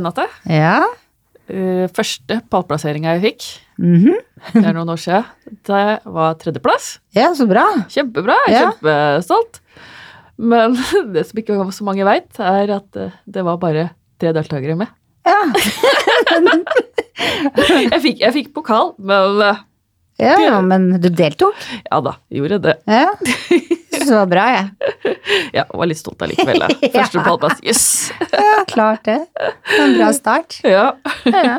Renate. Ja. Eh, Første pallplasseringa jeg fikk, Mhm. det er noen år siden, det var tredjeplass. ja, så bra. Kjempebra, Ja. kjempestolt. Men det som ikke så mange veit, er at eh, det var bare tre deltakere med. Ja. Jeg fikk, jeg fikk pokal, men eh, ja, men du deltok? ja da, gjorde det. Ja. Syns det var bra, jeg. Ja, var litt stolt allikevel. da. Første pallplass, jøss. Yes. Ja, klart det. En bra start. Ja. Ja.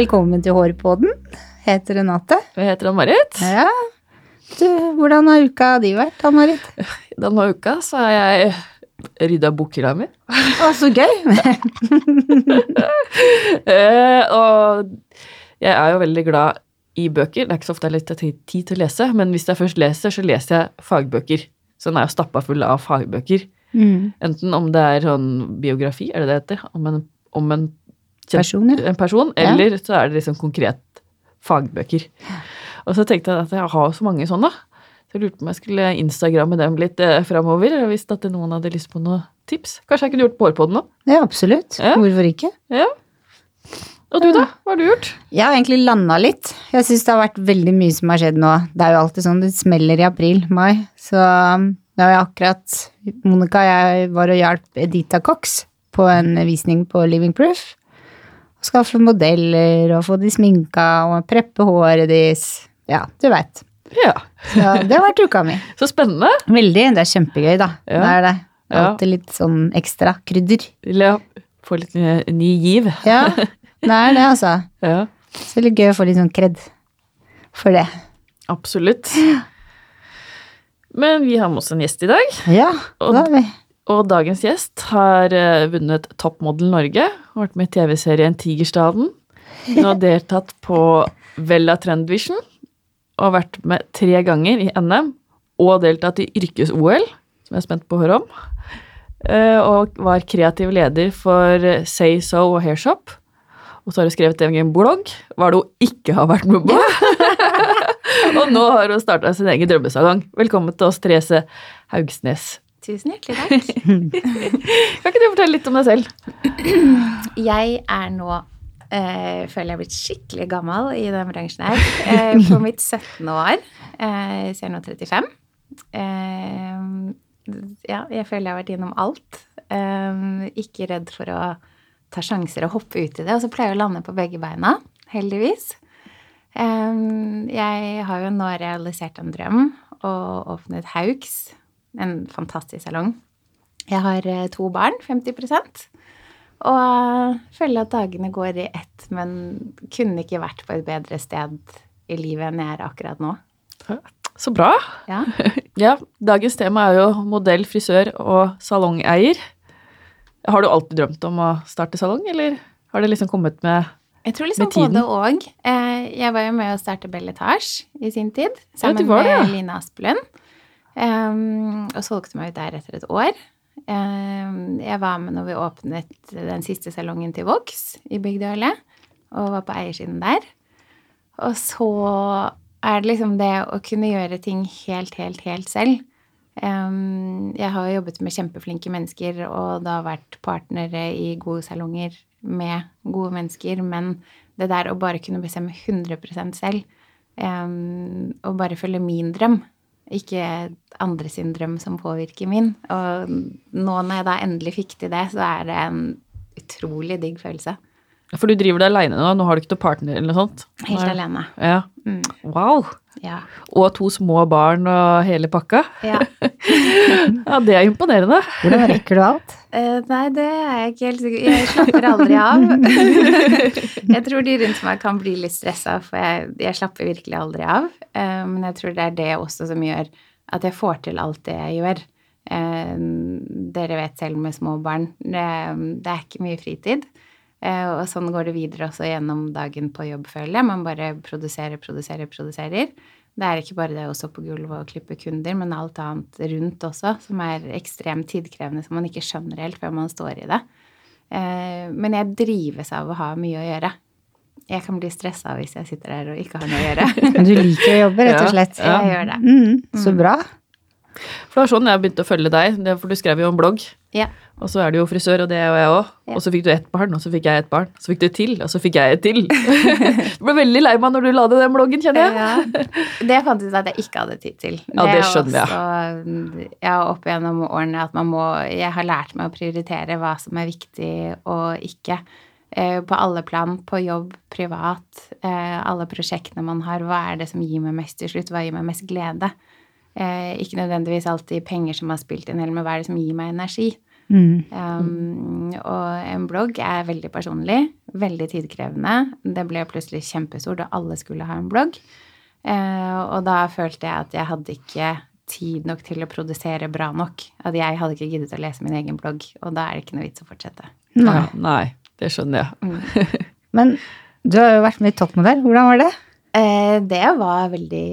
Velkommen til Hårpodden. Heter Renate. Jeg heter Ann-Marit. Ja. Du, hvordan har uka di vært, Ann-Marit? Denne uka så har jeg rydda bokhylla mi. Å, så gøy! Eh, og jeg er jo veldig glad i bøker. Det er ikke så ofte jeg har tid til å lese, men hvis jeg først leser, så leser jeg fagbøker. Så den er jo stappa full av fagbøker. Mm. Enten om det er sånn biografi, er det det heter? Om en, om en, kjent- Person, ja. en person, Ja. eller så er det liksom konkret fagbøker. Og så tenkte jeg at jeg har så mange sånne. Så jeg lurte på om jeg skulle instagramme dem litt eh, framover. Hvis at noen hadde lyst på noen tips. Kanskje jeg kunne gjort på hårpodden nå? Ja, absolutt. Ja. Hvorfor ikke? Ja. Og du, da? Hva har du gjort? Jeg har egentlig landa litt. Jeg syns det har vært veldig mye som har skjedd nå. Det er jo alltid sånn, det smeller i april-mai. Så um, da har jeg akkurat Monica og jeg var og hjalp Edita Cox på en visning på Living Proof. Skaffe modeller og få de sminka og preppe håret deres. Ja, du veit. Ja, Så det har vært uka mi. så spennende. Veldig. Det er kjempegøy, da. Ja. Det er det. Alltid litt sånn ekstra krydder. Vil jeg få litt ny giv? Ja, det er det, altså. Ja, Så det er litt gøy å få litt sånn kred for det. absolutt. Men vi har med oss en gjest i dag. Ja, det har vi. Og dagens gjest har eh, vunnet Toppmodell Norge. Har vært med i TV-serien Tigerstaden. Hun har deltatt på Vella Trendvision og har vært med tre ganger i NM. Og deltatt i yrkes-OL, som jeg er spent på å høre om. Eh, Og var kreativ leder for Say So og Hairshop. Og så har hun skrevet en egen blogg, hva det hun ikke har vært med på. og nå har hun starta sin egen drømmesalong. Velkommen til oss, Therese Haugsnes. Tusen hjertelig takk. Kan ikke du fortelle litt om deg selv? Jeg er nå eh, føler jeg er blitt skikkelig gammel i den bransjen her. Eh, på mitt 17. år. Eh, så jeg er nå 35. Eh, ja, jeg føler jeg har vært innom alt. Eh, ikke redd for å ta sjanser og hoppe ut i det. Og så pleier jeg å lande på begge beina, heldigvis. Eh, jeg har jo nå realisert en drøm og åpnet Haugs, en fantastisk salong. Jeg har to barn, 50 og føler at dagene går i ett, men kunne ikke vært på et bedre sted i livet enn jeg er akkurat nå. Så bra. Ja. Ja, dagens tema er jo modell, frisør og salongeier. Har du alltid drømt om å starte salong, eller har det liksom kommet med Jeg tror liksom både og. Eh, Jeg var jo med å starte Belletage i sin tid, sammen ja, det det, ja. med Line Aspelund. Um, og solgte meg ut der etter et år. Jeg var med når vi åpnet den siste salongen til Vox i Bygdøylet, og var på eiersiden der. Og så er det liksom det å kunne gjøre ting helt, helt, helt selv. Jeg har jo jobbet med kjempeflinke mennesker og da vært partnere i gode salonger med gode mennesker, men det der å bare kunne bestemme 100 selv, og bare følge min drøm, ikke andre sin drøm som påvirker min. Og nå når jeg da endelig fikk til det, så er det en utrolig digg følelse. For du driver deg aleine nå, nå har du ikke noen partner eller noe sånt? Helt Nei. alene. Ja. Mm, Wow. ja. Og to små barn og hele pakka. ja. Ja, det er imponerende. Hvordan rekker du alt? Uh, nei, det er jeg ikke helt sikker Jeg slapper aldri av. jeg tror de rundt meg kan bli litt stressa, for jeg, jeg slapper virkelig aldri av. Uh, men jeg tror det er det også som gjør at jeg får til alt det jeg gjør. Uh, dere vet selv med små barn, det, det er ikke mye fritid. Eh, og sånn går det videre også gjennom dagen på jobb, føler jeg. Man bare produserer, produserer, produserer. Det er ikke bare det å stå på gulvet og klippe kunder, men alt annet rundt også, som er ekstremt tidkrevende, som man ikke skjønner helt før man står i det. Eh, men jeg drives av å ha mye å gjøre. jeg kan bli stressa hvis jeg sitter der og ikke har noe å gjøre. Men du liker å jobbe, rett og slett. Ja. Jeg gjør det. Mm, så bra. For det var sånn jeg begynte å følge deg, for du skrev jo en blogg. Ja. Og så er du jo frisør, og det er jo jeg òg. Ja. Og så fikk du ett barn, og så fikk jeg et barn. Så fikk du et til, og så fikk jeg et til. du ble veldig lei meg når du la ned den bloggen, kjenner jeg. Ja. Det fant jeg ut at jeg ikke hadde tid til. Ja, det er skjønner jeg. også- Ja, opp gjennom årene at man må Jeg har lært meg å prioritere hva som er viktig og ikke. Eh, På alle plan. På jobb, privat. eh, Alle prosjektene man har. Hva er det som gir meg mest til slutt? Hva gir meg mest glede? Eh, Ikke nødvendigvis alltid penger som har spilt inn, eller men hva er det som gir meg energi? Mm. Um, og en blogg er veldig personlig, veldig tidkrevende. Det ble plutselig kjempestort, og alle skulle ha en blogg. Eh, og da følte jeg at jeg hadde ikke tid nok til å produsere bra nok. At jeg hadde ikke giddet å lese min egen blogg, og da er det ikke noe vits å fortsette. Nei. Nei, det skjønner jeg. Men du har jo vært med i Toppmodell. Hvordan var det? Eh, det var veldig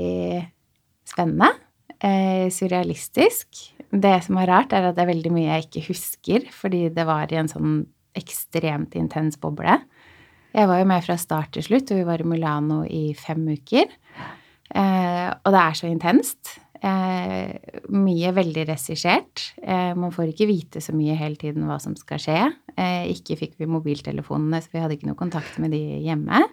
spennende. Eh, surrealistisk. Det som er rart, er at det er veldig mye jeg ikke husker, fordi det var i en sånn ekstremt intens boble. Jeg var jo med fra start til slutt, og vi var i Milano i fem uker. Eh, og det er så intenst. Eh, mye veldig regissert. Eh, man får ikke vite så mye hele tiden hva som skal skje. Eh, ikke fikk vi mobiltelefonene, så vi hadde ikke noe kontakt med de hjemme.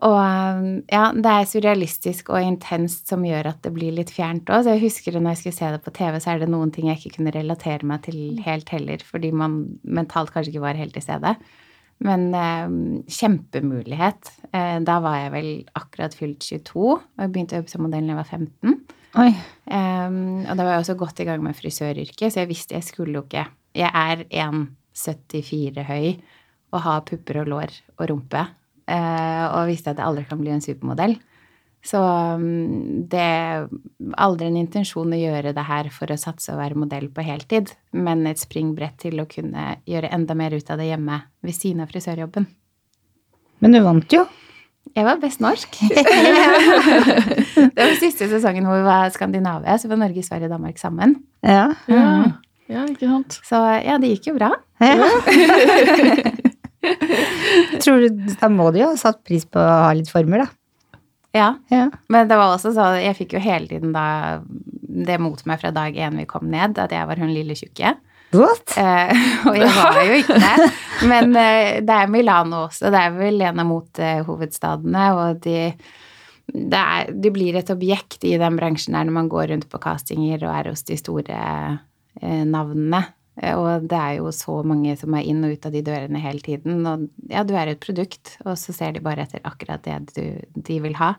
Og um, ja, det er surrealistisk og intenst som gjør at det blir litt fjernt òg. Så jeg husker når jeg skulle se det på TV, så er det noen ting jeg ikke kunne relatere meg til helt heller, fordi man mentalt kanskje ikke var helt til stede. Men eh, kjempemulighet. Eh, da var jeg vel akkurat fylt 22, og jeg begynte å jobbe som modell da jeg var 15. Oi. Um, og da var jeg også godt i gang med frisøryrket, så jeg visste jeg skulle jo ikke Jeg er 1,74 høy og har pupper og lår og rumpe. Eh, og visste at jeg aldri kan bli en supermodell. Så um, det er aldri en intensjon å gjøre det her for å satse og være modell på heltid, men et springbrett til å kunne gjøre enda mer ut av det hjemme ved siden av frisørjobben. Men du vant jo. Jeg var best norsk. det var siste sesongen hvor vi var Skandinavia, så var Norge, Sverige og Danmark sammen. Ja. Mm. ja ikke sant. Så ja, det gikk jo bra. ja. Tror du, Da må du jo ha satt pris på å ha litt former, da. Ja, Ja. Men det var også så Jeg fikk jo hele tiden da det mot meg fra dag én vi kom ned, at jeg var hun lille tjukke. What? Eh, og jeg var jo ikke det. Men eh, det er Milano også. Det er vel en av motehovedstadene, og de det er, de blir et objekt i den bransjen her når man går rundt på castinger og er hos de store eh, navnene. Eh, Og det er jo så mange som er inn og ut av de dørene hele tiden. Og ja, du er et produkt, og så ser de bare etter akkurat det du, de vil ha.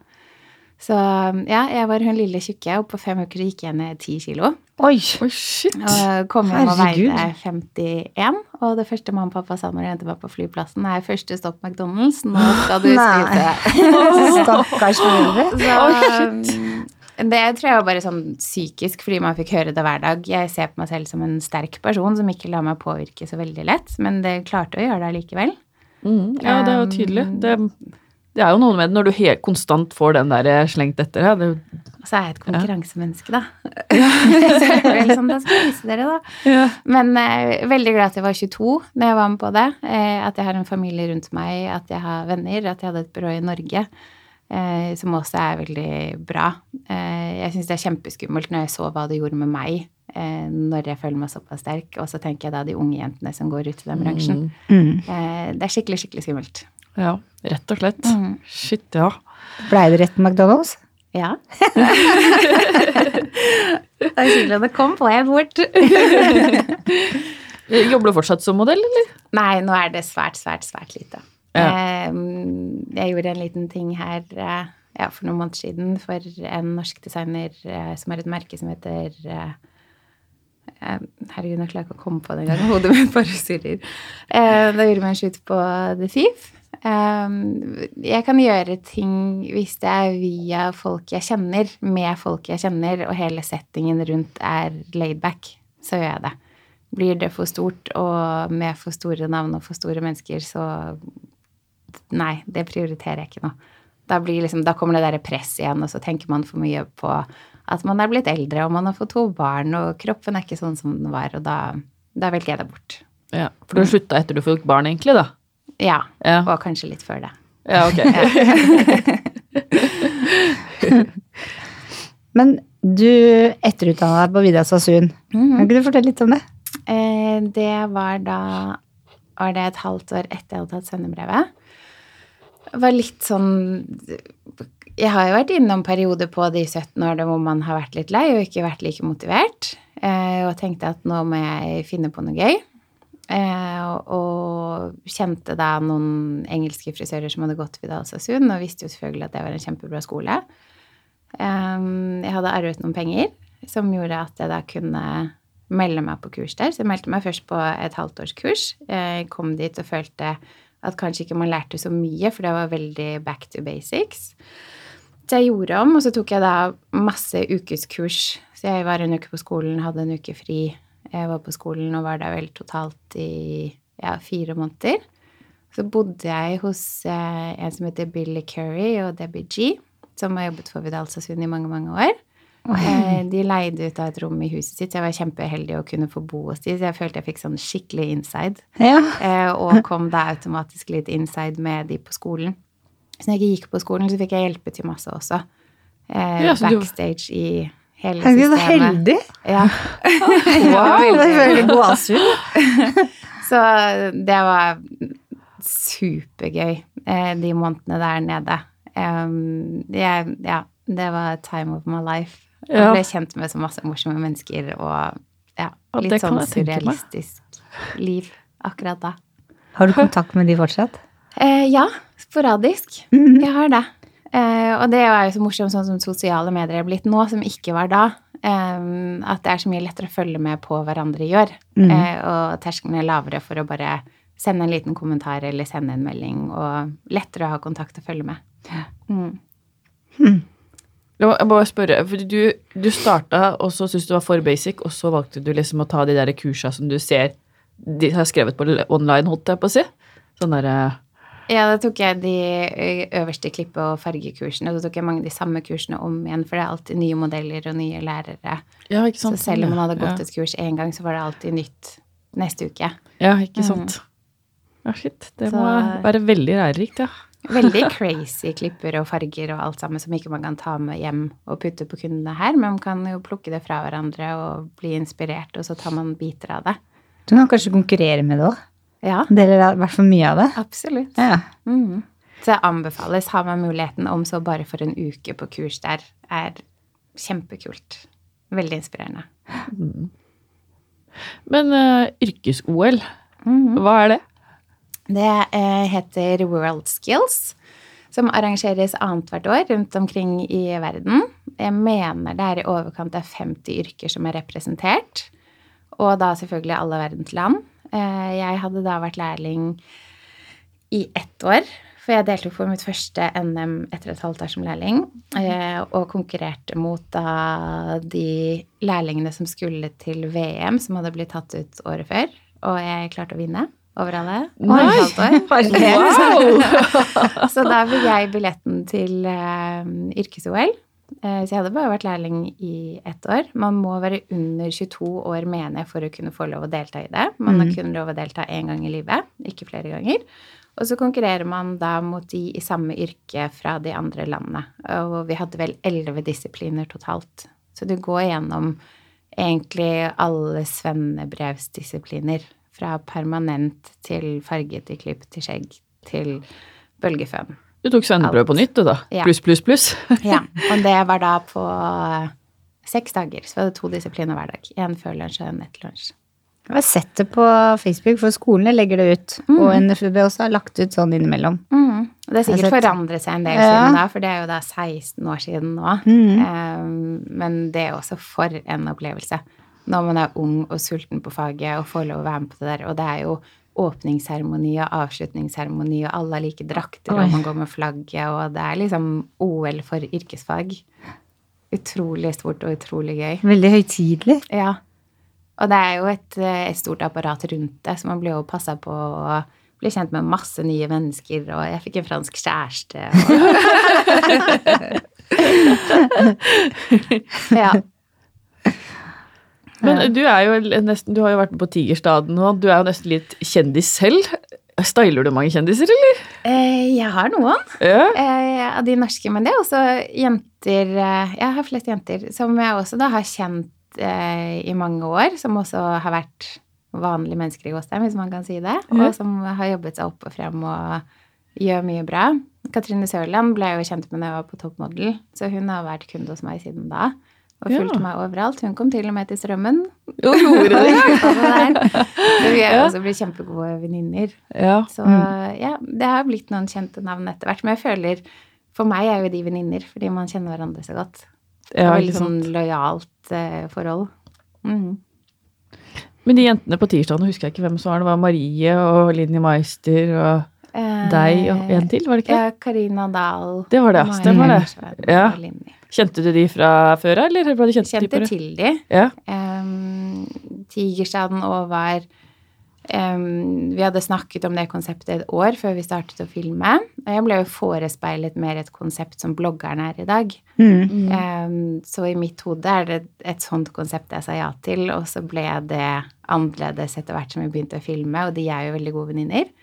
Så ja, jeg var hun lille tjukke, og på fem uker gikk jeg ned ti kilo. Oi! Oi, shit. Og kom hjem og veide 51. Og det første mamma og pappa sa når de hentet meg på flyplassen, er første stopp McDonald's. Nå skal du spise. Stakkars foreldre. Så, um, det tror jeg var bare sånn psykisk, fordi man fikk høre det hver dag. Jeg ser på meg selv som en sterk person som ikke lar meg påvirke så veldig lett, men det klarte å gjøre det allikevel. Mm, ja, det er jo tydelig. Det, det er jo noe med det når du helt konstant får den der eh, slengt etter deg. Det, Og så er jeg et konkurransemenneske, da. så jeg ble liksom, da skal jeg vise dere, da. ja. Men eh, veldig glad at jeg var 22 når jeg var med på det. Eh, at jeg har en familie rundt meg, at jeg har venner, at jeg hadde et byrå i Norge. Eh, som også er veldig bra. Eh, jeg syns det er kjempeskummelt når jeg så hva det gjorde med meg. Eh, når jeg føler meg såpass sterk. Og så tenker jeg da de unge jentene som går ut i den bransjen. Mm. Eh, det er skikkelig, skikkelig skummelt. ja, rett og slett. Mm. Shit, ja. Blei det rett McDonald's? Ja. det er hyggelig at det kom, på jeg bort. Jobber du fortsatt som modell, eller? Nei, nå er det svært, svært, svært lite. Ja. Jeg gjorde en liten ting her eh, ja, for noen måneder siden for en norsk designer eh, som har et merke som heter eh, Herregud, nå klarer jeg ikke å komme på det engang. Hodet mitt bare surrer. Da gjorde vi en shoot på The Thief. Jeg kan gjøre ting hvis det er via folk jeg kjenner, med folk jeg kjenner, og hele settingen rundt er laid back, så gjør jeg det. Blir det for stort og med for store navn og for store mennesker, så Nei, det prioriterer jeg ikke nå. Da, blir liksom, da kommer det derre press igjen, og så tenker man for mye på at man er blitt eldre, og man har fått to barn, og kroppen er ikke sånn som den var, og da, da velger jeg det bort. Ja, For du slutta etter du fikk barn, egentlig, da? Ja, Ja. og kanskje litt før det. Ja, ok. Men du etterutdanna deg på Vidar Sasun. Mm. Kan ikke du fortelle litt om det? Eh, det var da Var det et halvt år etter jeg hadde tatt svennebrevet. Var litt sånn Jeg har jo vært innom perioder på de 17 årene hvor man har vært litt lei og ikke vært like motivert. Eh, og tenkte at nå må jeg finne på noe gøy. Eh, og kjente da noen engelske frisører som hadde gått Vidal Sassoon, og visste jo selvfølgelig at det var en kjempebra skole. Um, jeg hadde arvet noen penger som gjorde at jeg da kunne melde meg på kurs der. Så jeg meldte meg først på et halvtårskurs. Jeg kom dit og følte at kanskje ikke man lærte så mye, for det var veldig back to basics. Så jeg gjorde om, og så tok jeg da masse ukeskurs. Så jeg var en uke på skolen, hadde en uke fri. Jeg var på skolen og var der vel totalt i ja, fire måneder. Så bodde jeg hos eh, en som heter Billy Curry og Debbie G, som har jobbet for Vidal Sassoon i mange, mange år. Eh, de leide ut av et rom i huset sitt. Jeg var kjempeheldig å kunne få bo hos de, så jeg følte jeg fikk sånn skikkelig inside. Ja. Eh, og kom da automatisk litt inside med de på skolen. Så når jeg ikke gikk på skolen, så fikk jeg hjelpe til masse også. Eh, backstage i hele Herregud, så systemet. heldig! Ja. Wow, det er veldig. Så det var supergøy, de månedene der nede. Jeg, ja, det var time of my life. Jeg Ja. ble kjent med så masse morsomme mennesker og ja, Ja, litt sånn jeg surrealistisk liv akkurat da. Har du kontakt med de fortsatt? Eh, ja, sporadisk. Mhm. Jeg har det. Eh, og det er jo så morsomt sånn som sosiale medier er blitt nå, som ikke var da. Eh, at det er så mye lettere å følge med på hverandre gjør. Mhm. Eh, og terskelen er lavere for å bare sende en liten kommentar eller sende en melding. Og lettere å ha kontakt og følge med. Mm. Jeg må jeg må bare spørre, for du, du starta, og så syntes du det var for basic, og så valgte du liksom å ta de der kursa som du ser de har skrevet på online, holdt jeg på å si. Sånn derre Ja, da tok jeg de øverste klippe- og fargekursene. Så tok jeg mange av de samme kursene om igjen, for det er alltid nye modeller og nye lærere. Ja, ikke sant? Så selv om man hadde gått ja. et kurs én gang, så var det alltid nytt neste uke. Ja, ikke Mm. sant. Ja, shit. Det Så- må være veldig lærerikt, ja. Veldig crazy klipper og farger og alt sammen som ikke man kan ta med hjem og putte på kundene her, men man kan jo plukke det fra hverandre og bli inspirert, og så tar man biter av det. Du kan kanskje konkurrere med det òg? Ja, Deler i hvert fall mye av det. absolutt. Ja. Mm. Så det anbefales. Har man muligheten om så bare for en uke på kurs der, er kjempekult. Veldig inspirerende. Men uh, yrkes-OL, Mhm. hva er det? Det eh, heter World Skills, som arrangeres annethvert år rundt omkring i verden. Jeg mener det er i overkant av 50 yrker som er representert, og da selvfølgelig alle verdens land. Eh, jeg hadde da vært lærling i ett år, for jeg deltok på mitt første NM etter et halvt år som lærling, eh, og konkurrerte mot da de lærlingene som skulle til VM, som hadde blitt tatt ut året før, og jeg klarte å vinne over henne. Nei! Wow! Så da fikk jeg billetten til uh, yrkes-OL. Uh, så jeg hadde bare vært lærling i ett år. Man må være under 22 år, mener jeg, for å kunne få lov å delta i det. Man har kun lov å delta én gang i livet, ikke flere ganger. Og så konkurrerer man da mot de i samme yrke fra de andre landene. Og vi hadde vel elleve disipliner totalt. Så du går gjennom egentlig alle svennebrevsdisipliner. Fra permanent til farget til klipp til skjegg til bølgeføn. Du tok svenneprøve på nytt, du da. Ja. Pluss, pluss, pluss. Ja, og det var da på seks dager. Så vi hadde to disipliner hver dag. Én før lunsj og en etter lunsj. Jeg har sett det på Facebook, for skolene legger det ut. Og NFUB også har lagt ut sånn innimellom. Mm. Og det har sikkert har forandret seg en del Ja. siden da, for det er jo da 16 år siden nå. Mm. Um, men det er også for en opplevelse. Når man er ung og sulten på faget og får lov å være med på det der. Og det er jo åpningsseremoni og avslutningsseremoni, og alle har like drakter, Oi. og man går med flagget, og det er liksom OL for yrkesfag. Utrolig stort og utrolig gøy. Veldig høytidelig. Ja. Og det er jo et, eh, et stort apparat rundt det, så man blir jo passa på å bli kjent med masse nye mennesker, og jeg fikk en fransk kjæreste. Og... ja. Men du er jo nesten, du har jo vært på Tigerstaden nå, du er jo nesten litt kjendis selv. Styler du mange kjendiser, eller? Eh, jeg har noen Ja. eh, av de norske, men det er også jenter eh, Jeg har flest jenter som jeg også da har kjent i mange år, som også har vært vanlige mennesker i Gåstein, hvis man kan si det, og som har jobbet seg opp og frem og gjør mye bra. Katrine Sørland ble jeg jo kjent med da jeg var på toppmodell, så hun har vært kunde hos meg siden da. Og Ja. meg overalt. Hun kom til og med til Strømmen. Jo, gjorde det. Så vi er også blitt kjempegode venninner. Ja. Så ja, det har blitt noen kjente navn etter hvert. Men jeg føler For meg er jo de venninner fordi man kjenner hverandre så godt. Det ja er ikke veldig sånn lojalt eh, forhold. Mm. Men de jentene på tirsdag, nå husker jeg ikke hvem som var det. var Marie og Linni Meister og Eh, deg og en til, var det ikke? Ja, Karina Dahl. Det var det, ja. stemmer det. Ja. Kjente du de fra før av, eller ble du kjent Kjente det? til de. Ja. Um, Tigerstaden og var um, Vi hadde snakket om det konseptet et år før vi startet å filme. Og jeg ble jo forespeilet mer et konsept som bloggerne er i dag. Mm. Um, så i mitt hode er det et sånt konsept jeg sa ja til, og så ble det annerledes etter hvert som vi begynte å filme, og de er jo veldig gode venninner.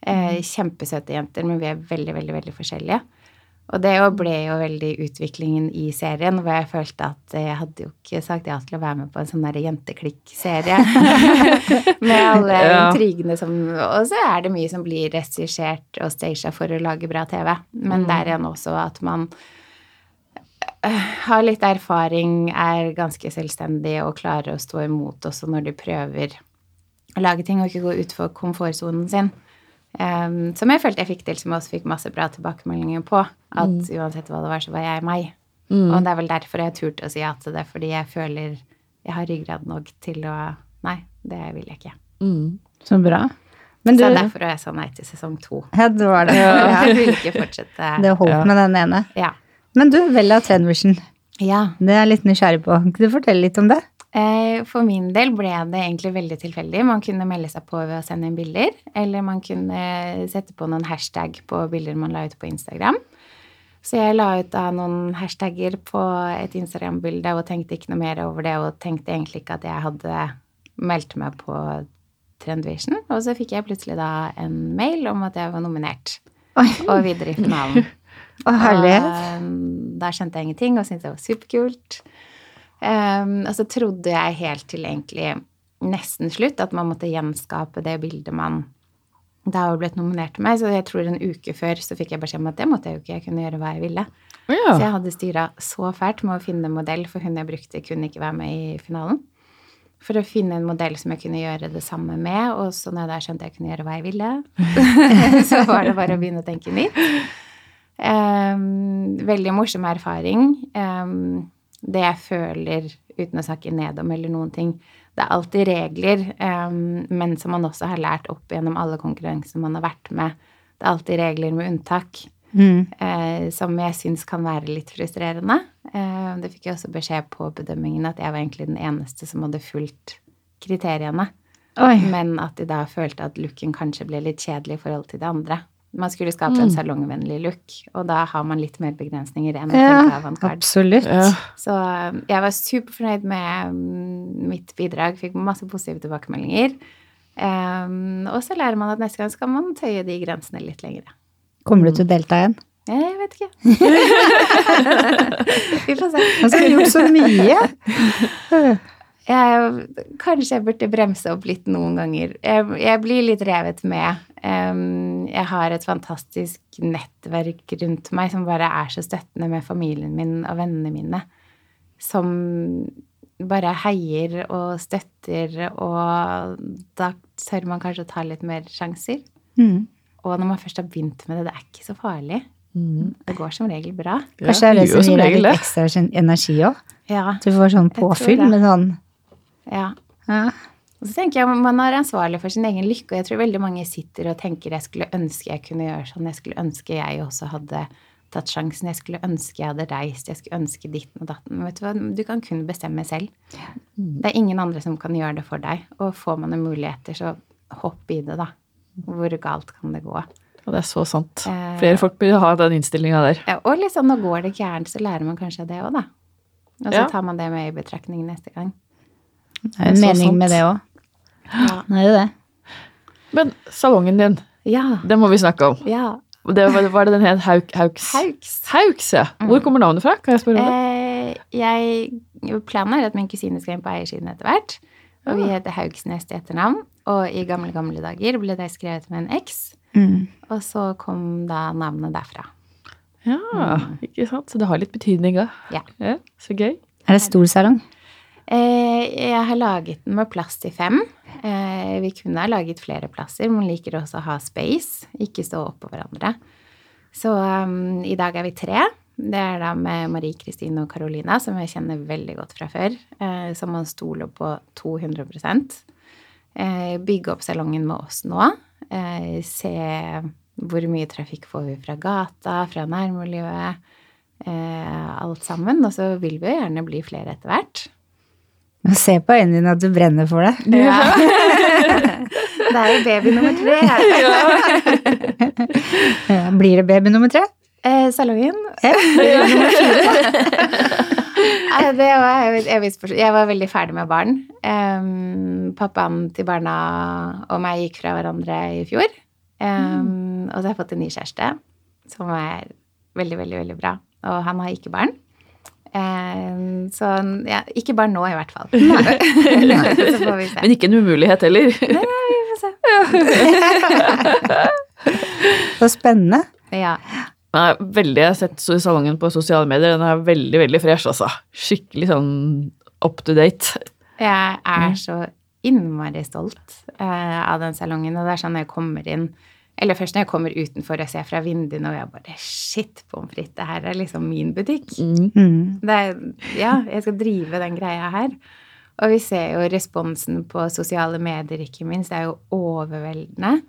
Eh, kjempesøte jenter, men vi er veldig, veldig, veldig forskjellige. Og det ble jo veldig utviklingen i serien, hvor jeg følte at jeg hadde jo ikke sagt ja til å være med på en sånn der jenteklikk-serie. med alle Ja. intrigene som Og så er det mye som blir regissert og staged for å lage bra TV. Men der igjen også at man øh, har litt erfaring, er ganske selvstendig og klarer å stå imot også når de prøver å lage ting og ikke gå utfor komfortsonen sin. Um, som jeg følte jeg fikk til, som jeg også fikk masse bra tilbakemeldinger på. At uansett hva det var, så var jeg meg. Mm. Og det er vel derfor jeg turte å si ja til det, fordi jeg føler jeg har ryggrad nok til å Nei, det vil jeg ikke. Mm. Så bra. Men du, Så derfor jeg sa nei til sesong to. ja, det var det. Jeg vil ikke fortsette. Det holdt Ja. med den ene. Ja. Men du, Vella Trendvision, ja. det er jeg litt nysgjerrig på. Kan du fortelle litt om det? Eh, For min del ble det egentlig veldig tilfeldig. Man kunne melde seg på ved å sende inn bilder, eller man kunne sette på noen hashtag på bilder man la ut på Instagram. Så jeg la ut da noen hashtagger på et Instagram-bilde og tenkte ikke noe mer over det, og tenkte egentlig ikke at jeg hadde meldt meg på Trendvision. Og så fikk jeg plutselig da en mail om at jeg var nominert Oi, og videre i finalen. å, herlighet. Og, um, da skjønte jeg ingenting og syntes det var superkult. Um, og så trodde jeg helt til egentlig nesten slutt at man måtte gjenskape det bildet man da hun blitt nominert til meg. Så jeg tror en uke før så fikk jeg beskjed om at det måtte jeg jo ikke, jeg kunne gjøre hva jeg ville. Ja. Så jeg hadde styra så fælt med å finne en modell, for hun jeg brukte, kunne ikke være med i finalen. For å finne en modell som jeg kunne gjøre det samme med, og så når jeg da skjønte jeg kunne gjøre hva jeg ville, så var det bare å begynne å tenke nytt. Um, veldig morsom erfaring. Um, det jeg føler, uten å snakke ned om eller noen ting, det er alltid regler, um, men som man også har lært opp gjennom alle konkurranser man har vært med. Det er alltid regler med unntak Mm. uh, som jeg syns kan være litt frustrerende. Uh, det fikk jeg også beskjed på bedømmingen at jeg var egentlig den eneste som hadde fulgt kriteriene. Oi. Men at de da følte at looken kanskje ble litt kjedelig i forhold til det andre. Man skulle skape en salongvennlig look, og da har man litt mer begrensninger enn å tenke avantgarde. absolutt. ja. Så eh, jeg var superfornøyd med mm, mitt bidrag, fikk masse positive tilbakemeldinger. Um, og så lærer man at neste gang skal man tøye de grensene litt lengre. Kommer du til å delta igjen? Jeg vet ikke. Vi får se. Altså, du har gjort så mye. Jeg, kanskje jeg burde bremse opp litt noen ganger. Jeg, jeg blir litt revet med. Um, jeg har et fantastisk nettverk rundt meg som bare er så støttende med familien min og vennene mine. Som bare heier og støtter, og da tør man kanskje å ta litt mer sjanser. Mm. Og når man først har begynt med det, det er ikke så farlig. Mm. Det går som regel bra. Kanskje det er det som gir deg litt ekstra energi òg? Ja. Du får sånn påfyll med sånn ja. ja. Og så tenker jeg Man er ansvarlig for sin egen lykke, og jeg tror veldig mange sitter og tenker jeg skulle ønske jeg kunne gjøre sånn, jeg skulle ønske jeg også hadde tatt sjansen, jeg skulle ønske jeg hadde reist, jeg skulle ønske ditten og datten. Men vet du hva, du kan kun bestemme selv. Det er ingen andre som kan gjøre det for deg. Og får man en muligheter, så hopp i det, da. Hvor galt kan det gå? Og det er så sant. Eh, Flere folk bør ha den innstillinga der. Ja, og liksom, nå går det gærent, så lærer man kanskje det òg, da. Og så tar man det med i betraktning neste gang. Det er jo en mening sant. med det òg. Ja. Det er jo det. Men salongen din, Ja. Det må vi snakke om. ja. Det var, var det den het Hauk, Hauks? Hauks. Hauks, ja. Hvor kommer navnet fra? Kan jeg spørre om det? Eh, jeg, planen er at min kusine skal inn på eiersiden etter hvert. Og vi Ah. heter Haugsnes til etternavn. Og i gamle, gamle dager ble det skrevet med en X. Mm. Og så kom da navnet derfra. Ja, ikke sant? Så det har litt betydning òg. Ja. ja. Så gøy. Er det stor salong? Eh, jeg har laget den med plass til fem. Eh, vi kunne ha laget flere plasser, men liker også å ha space, ikke stå oppå hverandre. Så um, i dag er vi tre. Det er da med Marie Kristine og Carolina, som jeg kjenner veldig godt fra før. Eh, som man stoler på 200 eh, Bygge opp salongen med oss nå. Eh, se hvor mye trafikk får vi fra gata, fra nærmiljøet. Eh, alt sammen. Og så vil vi jo gjerne bli flere etter hvert. Nå ser på øynene dine at du brenner for det. Ja. det er jo baby nummer tre. Ja, Blir det baby nummer tre? Eh, salongen. Ja. Nei, det var et evig spørsmål. Jeg var veldig ferdig med barn. Um, pappaen til barna og meg gikk fra hverandre i fjor. Em, Og så har jeg fått en ny kjæreste, som er veldig, veldig, veldig bra. Og han har ikke barn. Em, så ja, ikke bare nå, i hvert fall. vi se. Men ikke en umulighet heller. Vi får se. Så spennende. Ja. Den er veldig, Jeg har sett salongen på sosiale medier. Den er veldig veldig fresh, altså. Skikkelig sånn up to date. Jeg er så innmari stolt eh, av den salongen. Og det er sånn jeg kommer inn Eller først når jeg kommer utenfor og ser fra vinduene, og jeg bare Shit, pommes frites, det her er liksom min butikk. Mm. Det er, ja, jeg skal drive den greia her. Og vi ser jo responsen på sosiale medier, ikke minst. Det er jo overveldende.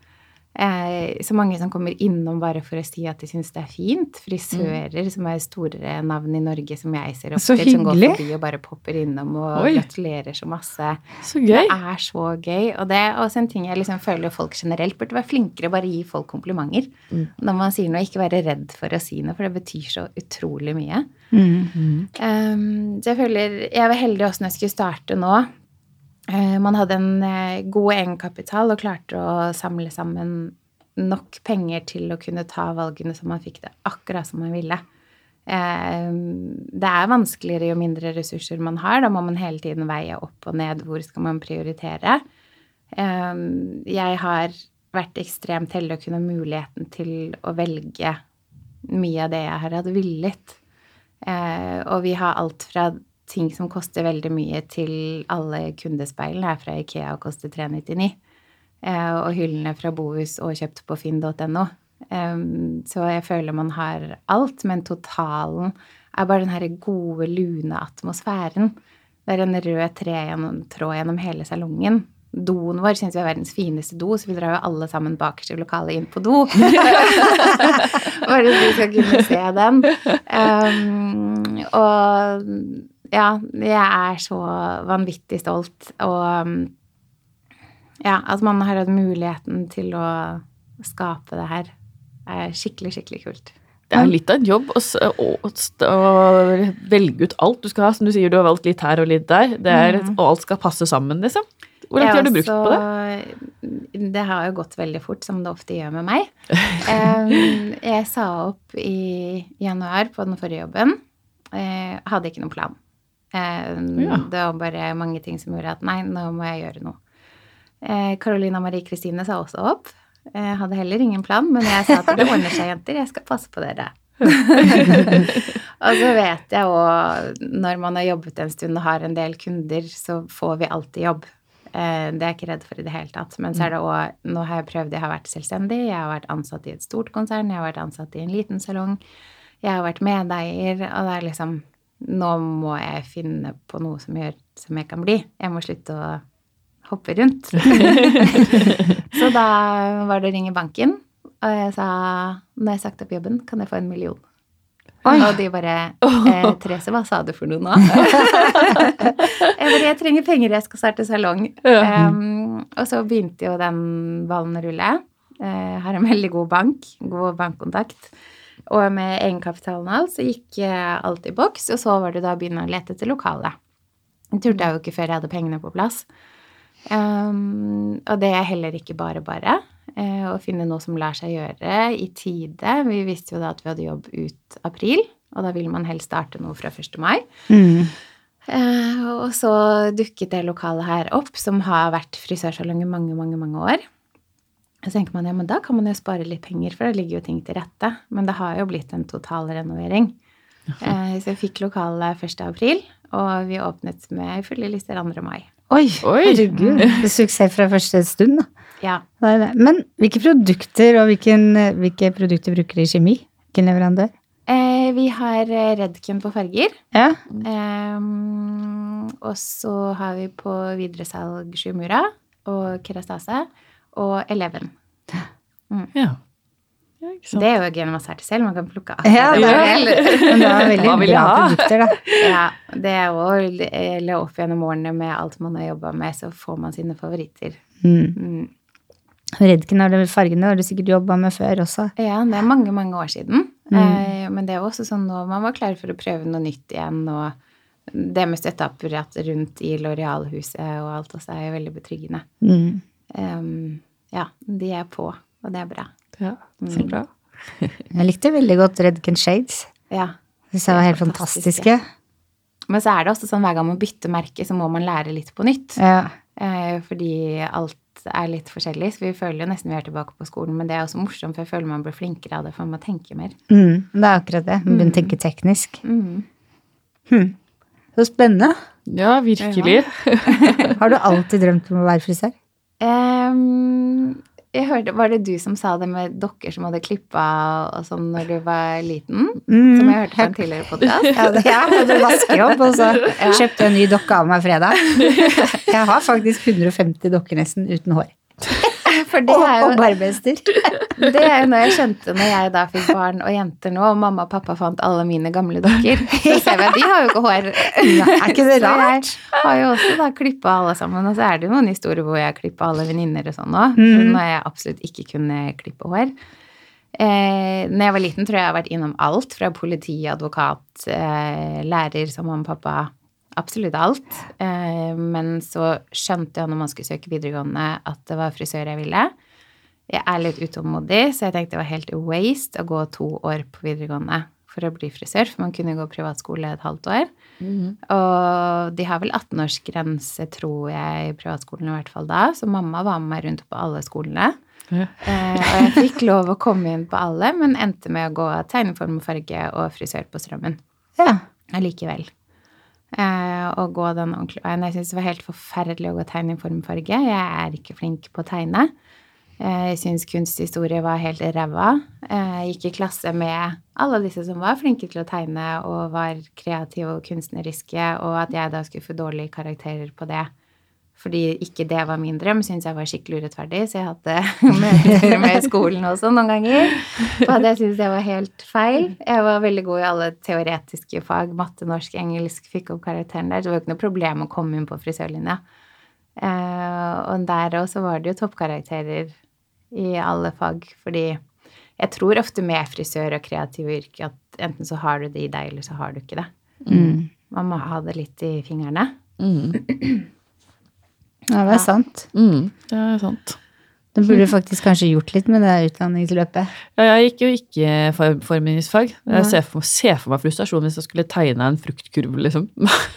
Eh, så mange som kommer innom bare for å si at de syns det er fint. Frisører som er store navn i Norge som jeg ser opp Så til, som går forbi og bare popper innom og Oi. gratulerer så masse. Så Det er så gøy. Og det er også en ting jeg liksom føler folk generelt burde være flinkere bare gi folk komplimenter. Når man sier noe, ikke være redd for å si noe, for det betyr så utrolig mye. Mm. Um, så jeg føler Jeg var heldig også når jeg skulle starte nå. Eh, man hadde en eh, god egenkapital og klarte å samle sammen nok penger til å kunne ta valgene så man fikk det akkurat som man ville. Eh, det er vanskeligere jo mindre ressurser man har. Da må man hele tiden veie opp og ned hvor skal man prioritere. Jeg har vært ekstremt heldig å kunne muligheten til å velge mye av det jeg har hatt villet. Og vi har alt fra ting som koster veldig mye, til alle kundespeilene er fra Ikea og koster 399. Eh, og hyllene fra Bohus og kjøpt på finn.no. Så jeg føler man har alt, men totalen er bare den her gode, lune atmosfæren. Det er en rød gjennom, tråd gjennom hele salongen. Doen vår syns vi er verdens fineste do, så vi drar jo alle sammen bakerst i lokalet inn på do. Bare så vi skal kunne se den. Um, og ja, jeg er så vanvittig stolt. Og um, ja, at man har hatt muligheten til å skape det her, er skikkelig, skikkelig kult. Det er litt av en jobb å, å, å velge ut alt du skal ha. Som du sier, du har valgt litt her og litt der. Det er, Og alt skal passe sammen, liksom. Hvor lang tid har du brukt på det? det? Det har jo gått veldig fort, som det ofte gjør med meg. Jeg sa opp i januar på den forrige jobben. Jeg hadde ikke noen plan. Ja. Det var bare mange ting som gjorde at nei, nå må jeg gjøre noe. Karolina Carolina Marie Kristine sa også opp. Jeg hadde heller ingen plan, men jeg sa at det ordner seg, jenter. Jeg skal passe på dere. og så vet jeg òg, når man har jobbet en stund og har en del kunder, så får vi alltid jobb. Eh, Det er jeg ikke redd for i det hele tatt. Men så er det òg Nå har jeg prøvd, jeg har vært selvstendig, jeg har vært ansatt i et stort konsern, jeg har vært ansatt i en liten salong, jeg har vært medeier, og det er liksom Nå må jeg finne på noe som gjør som jeg kan bli. Jeg må slutte å hoppe rundt. så da var det å ringe banken, og jeg sa Når jeg har sagt opp jobben, kan jeg få en million? Og de bare eh, Therese, hva sa du for noe nå? jeg bare Jeg trenger penger, jeg skal starte salong. Ja. Um, og så begynte jo den ballen å rulle. Jeg har en veldig god bank, god bankkontakt. Og med egenkapitalen og alt, så gikk eh, alt i boks. Og så var det da å begynne å lete etter lokale. Det turte jeg jo ikke før jeg hadde pengene på plass. Um, og det er heller ikke bare bare. uh, å finne noe som lar seg gjøre i tide. Vi visste jo da at vi hadde jobb ut april, og da vil man helst starte noe fra 1. mai. Mm. Uh, og så dukket det lokalet her opp, som har vært frisørsalong i mange, mange, mange år. Så tenker man ja, men da kan man jo spare litt penger, for da ligger jo ting til rette. Men det har jo blitt en totalrenovering. Eh, så jeg fikk lokalet 1. april, og vi åpnet med fulle lister 2. mai. Oi, Oi. herregud. Suksess fra første stund, da. Ja. Det det. Men hvilke produkter og hvilken, hvilke produkter bruker dere i kjemi? Hvilken leverandør? Eh, vi har eh, Redken på farger. Ja. Eh, og så har vi på videresalg Sjumura og Kerastase og Eleven. Ja. ja. Det er jo genmassert selv, man kan plukke Ja, det er det. Men det er veldig bra ha? produkter, da. Ja, det er jo eller opp gjennom årene med alt man har jobba med, så får man sine favoritter. Mm. Mm. Redken har det fargene har du sikkert jobba med før også. Ja, det er mange, mange år siden. Mm. Eh, men det er jo også sånn nå man var klar for å prøve noe nytt igjen, og det med støtteapparat rundt i Loreal-huset og alt også er jo veldig betryggende. Mm. Ehm, ja, de er på, og det er bra. Ja, så bra. Jeg likte veldig godt Redken Shades. Ja. Syns jeg var helt Fantastiske. fantastiske. Men så er det også sånn hver gang man bytter merke, så må man lære litt på nytt. Ja. Eh, fordi alt er litt forskjellig, så vi føler jo nesten vi er tilbake på skolen. Men det er også morsomt, for jeg føler man blir flinkere av det, for man må tenke mer. Mm. Det er akkurat det. Man begynner å tenke teknisk. Mm. Hm. Så spennende. Ja, virkelig. Har du alltid drømt om å være frisør? Jeg hørte, Var det du som sa det med dokker som hadde klippa og sånn når du var liten? Mm. Som jeg hørte på en tidligere podkast? Ja, det, jeg hadde vaskejobb, og så kjøpte jeg en ny dokke av meg fredag. Jeg har faktisk 150 dokker nesten uten hår. For det Og, jo, og jo det er jo noe jeg skjønte når jeg da fikk barn og jenter nå, og mamma og pappa fant alle mine gamle dokker. Så ser vi at de har jo ikke hår. Ja, er ikke det rart? Så jeg har jo også da klippa alle sammen, og så er det jo noen historier hvor jeg klippa alle venninner og sånn òg. Mhm. Når jeg absolutt ikke kunne klippe hår. Eh, når jeg var liten, tror jeg jeg har vært innom alt. Fra politi, advokat, eh, lærer som mamma og pappa. Absolutt alt. Eh, men så skjønte jeg når man skulle søke videregående, at det var frisør jeg ville. Jeg er litt utålmodig, så jeg tenkte det var helt waste å gå to år på videregående for å bli frisør, for man kunne gå privatskole et halvt år. Og de har vel 18-årsgrense, tror jeg, i privatskolen i hvert fall da, så mamma var med meg rundt på alle skolene. Ja. Eh, og jeg fikk lov å komme inn på alle, men endte med å gå tegneform og farge og frisør på Strømmen Ja. allikevel. Eh, og gå den ordentlige veien. Jeg syns det var helt forferdelig å gå tegneformfarge. Jeg er ikke flink på å tegne. Eh, jeg syns kunsthistorie var helt ræva. Eh, jeg gikk i klasse med alle disse som var flinke til å tegne og var kreative og kunstneriske, og at jeg da skulle få dårlige karakterer på det fordi ikke det var min drøm, syntes jeg var skikkelig urettferdig, så jeg hadde møter med i skolen også noen ganger. For det syntes jeg var helt feil. Jeg var veldig god i alle teoretiske fag, matte, norsk, engelsk, fikk opp karakteren der. Så det var jo ikke noe problem å komme inn på frisørlinja. Eh, og der også var det jo toppkarakterer i alle fag, fordi jeg tror ofte med frisør og kreative yrker at enten så har du det i deg, eller så har du ikke det. Mm. Man må ha det litt i fingrene. Mm. Ja, det er Ja. sant. Mm. Det er sant. Du burde faktisk kanskje gjort litt med det utdanningsløpet. Ja, jeg gikk jo ikke for formgivingsfag. Nei. Jeg ser for, ser for meg frustrasjon hvis jeg skulle tegne en fruktkurv, liksom.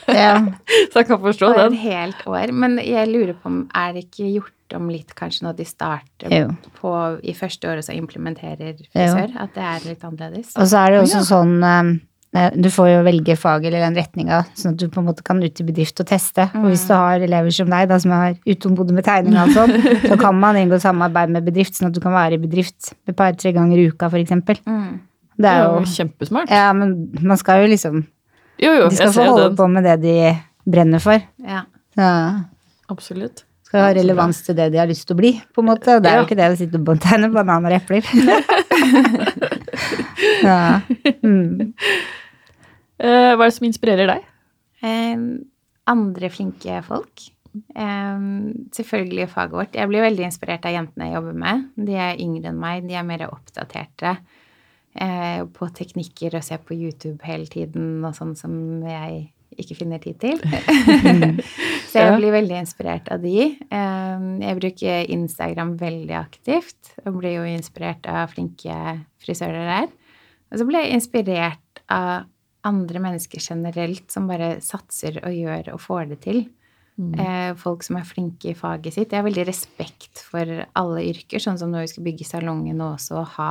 Ja. Så jeg kan forstå Og et helt år. Men jeg lurer på om er det ikke gjort om litt kanskje når de starter Jo. på i første året så implementerer frisør? At det er litt annerledes? Og så er det jo Ja. også sånn eh, Du får jo velge fag eller den retninga, sånn at du på en måte kan ut i bedrift og teste. Og hvis du har elever som deg, da, som er utålmodige med tegning og sånn, så kan man inngå samarbeid med bedrift, sånn at du kan være i bedrift et par-tre ganger i uka, eksempel. Mm. Det er jo jo kjempesmart. Ja, men man skal jo liksom Jo, jo, De skal få holde den. på med det de brenner for. Ja. Ja. Absolutt. Skal ha så relevans til det de har lyst til å bli, på en måte. Og det er Ja. jo ikke det å sitte og tegne bananer og epler. ja. Mm. Eh, hva er det som inspirerer deg? Andre flinke folk. Selvfølgelig faget vårt. Jeg blir veldig inspirert av jentene jeg jobber med. De er yngre enn meg, de er mer oppdaterte eh, på teknikker og ser på YouTube hele tiden og sånn som jeg ikke finner tid til. så jeg blir veldig inspirert av de. Jeg bruker Instagram veldig aktivt, og blir jo inspirert av flinke frisører der. Og så blir jeg inspirert av andre mennesker generelt som bare satser og gjør og får det til. Mm. folk som er flinke i faget sitt. Jeg har veldig respekt for alle yrker, sånn som når vi skal bygge salongen og også ha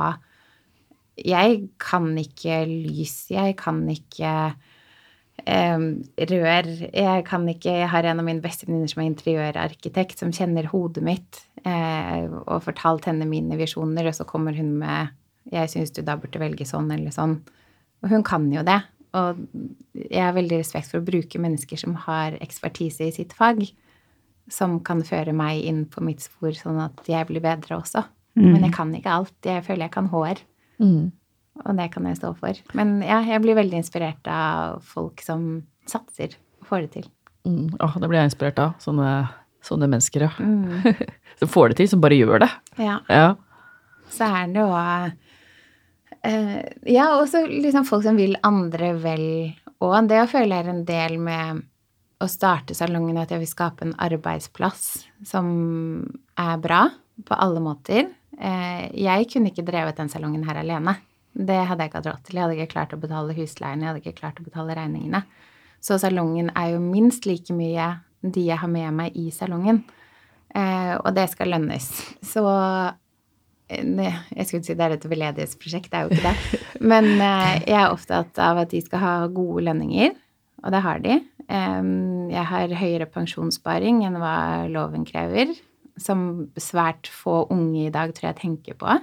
Jeg kan ikke lys, jeg kan ikke eh, rør, jeg kan ikke Jeg har en av mine beste venninner som er interiørarkitekt, som kjenner hodet mitt, eh, og fortalt henne mine visjoner, og så kommer hun med 'Jeg syns du da burde velge sånn eller sånn'. Og hun kan jo det. Og jeg har veldig respekt for å bruke mennesker som har ekspertise i sitt fag, som kan føre meg inn på mitt spor, sånn at jeg blir bedre også. Men jeg kan ikke alt. Jeg føler jeg kan hår, Mm. og det kan jeg stå for. Men ja, jeg blir veldig inspirert av folk som satser og får det til. Mm. Oh, det blir jeg inspirert av sånne, sånne mennesker, ja. Mm. Som får det til, som bare gjør det. Ja. Ja. så er det jo eh, Ja, også liksom folk som vil andre vel òg. Det føler jeg er en del med å starte salongen, at jeg vil skape en arbeidsplass som er bra på alle måter. Eh, jeg kunne ikke drevet den salongen her alene. Det hadde jeg ikke hatt råd til. Jeg hadde ikke klart å betale husleien, jeg hadde ikke klart å betale regningene. Så salongen er jo minst like mye de jeg har med meg i salongen. Eh, og det skal lønnes. Så jeg skulle si det er et veldedighetsprosjekt, det er jo ikke det. Men eh, jeg er opptatt av at de skal ha gode lønninger, og det har de. Jeg har høyere pensjonssparing enn hva loven krever, som svært få unge i dag tror jeg tenker på.